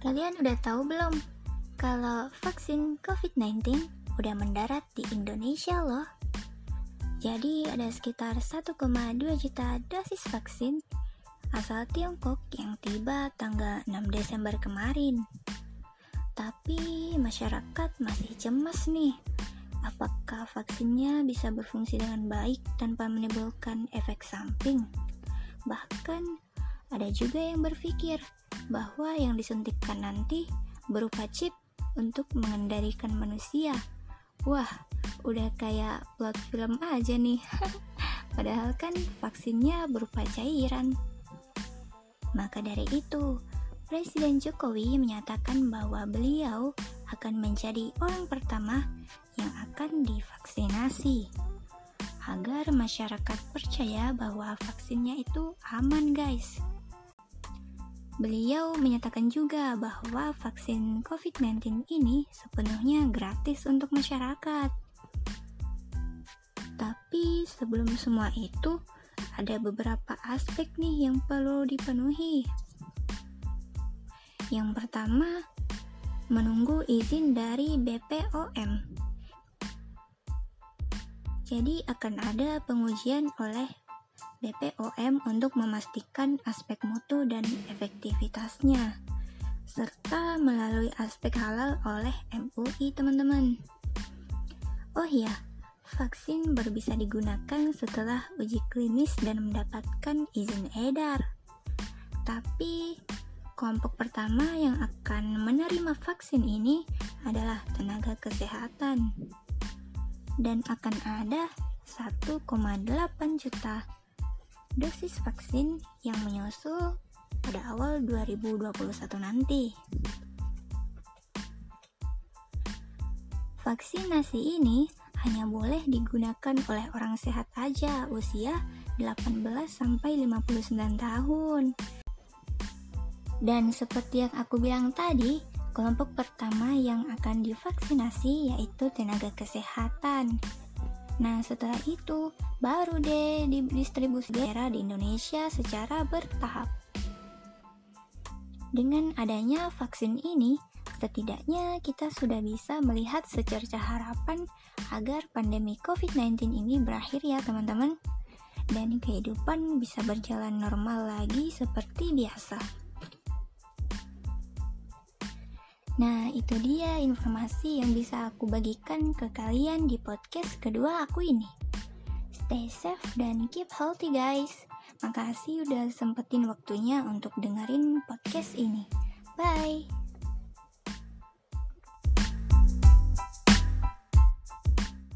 Kalian udah tahu belum kalau vaksin COVID-19 udah mendarat di Indonesia loh? Jadi ada sekitar 1,2 juta dosis vaksin asal Tiongkok yang tiba tanggal 6 Desember kemarin. Tapi masyarakat masih cemas nih. Apakah vaksinnya bisa berfungsi dengan baik tanpa menimbulkan efek samping? Bahkan ada juga yang berpikir bahwa yang disuntikkan nanti berupa chip untuk mengendalikan manusia. Wah, udah kayak plot film aja nih. Padahal kan vaksinnya berupa cairan. Maka dari itu, Presiden Jokowi menyatakan bahwa beliau akan menjadi orang pertama yang akan divaksinasi agar masyarakat percaya bahwa vaksinnya itu aman, guys. Beliau menyatakan juga bahwa vaksin COVID-19 ini sepenuhnya gratis untuk masyarakat. Tapi sebelum semua itu, ada beberapa aspek nih yang perlu dipenuhi. Yang pertama, menunggu izin dari BPOM. Jadi akan ada pengujian oleh BPOM untuk memastikan aspek mutu dan efektivitasnya, serta melalui aspek halal oleh MUI teman-teman. Oh iya, vaksin baru bisa digunakan setelah uji klinis dan mendapatkan izin edar. Tapi, kelompok pertama yang akan menerima vaksin ini adalah tenaga kesehatan. Dan akan ada 1,8 juta dosis vaksin yang menyusul pada awal 2021 nanti. Vaksinasi ini hanya boleh digunakan oleh orang sehat aja usia 18 sampai 59 tahun. Dan seperti yang aku bilang tadi, kelompok pertama yang akan divaksinasi yaitu tenaga kesehatan Nah, setelah itu baru deh didistribusi daerah di Indonesia secara bertahap. Dengan adanya vaksin ini, setidaknya kita sudah bisa melihat secerca harapan agar pandemi COVID-19 ini berakhir ya teman-teman dan kehidupan bisa berjalan normal lagi seperti biasa. Nah, itu dia informasi yang bisa aku bagikan ke kalian di podcast kedua aku ini. Stay safe dan keep healthy guys. Makasih udah sempetin waktunya untuk dengerin podcast ini. Bye.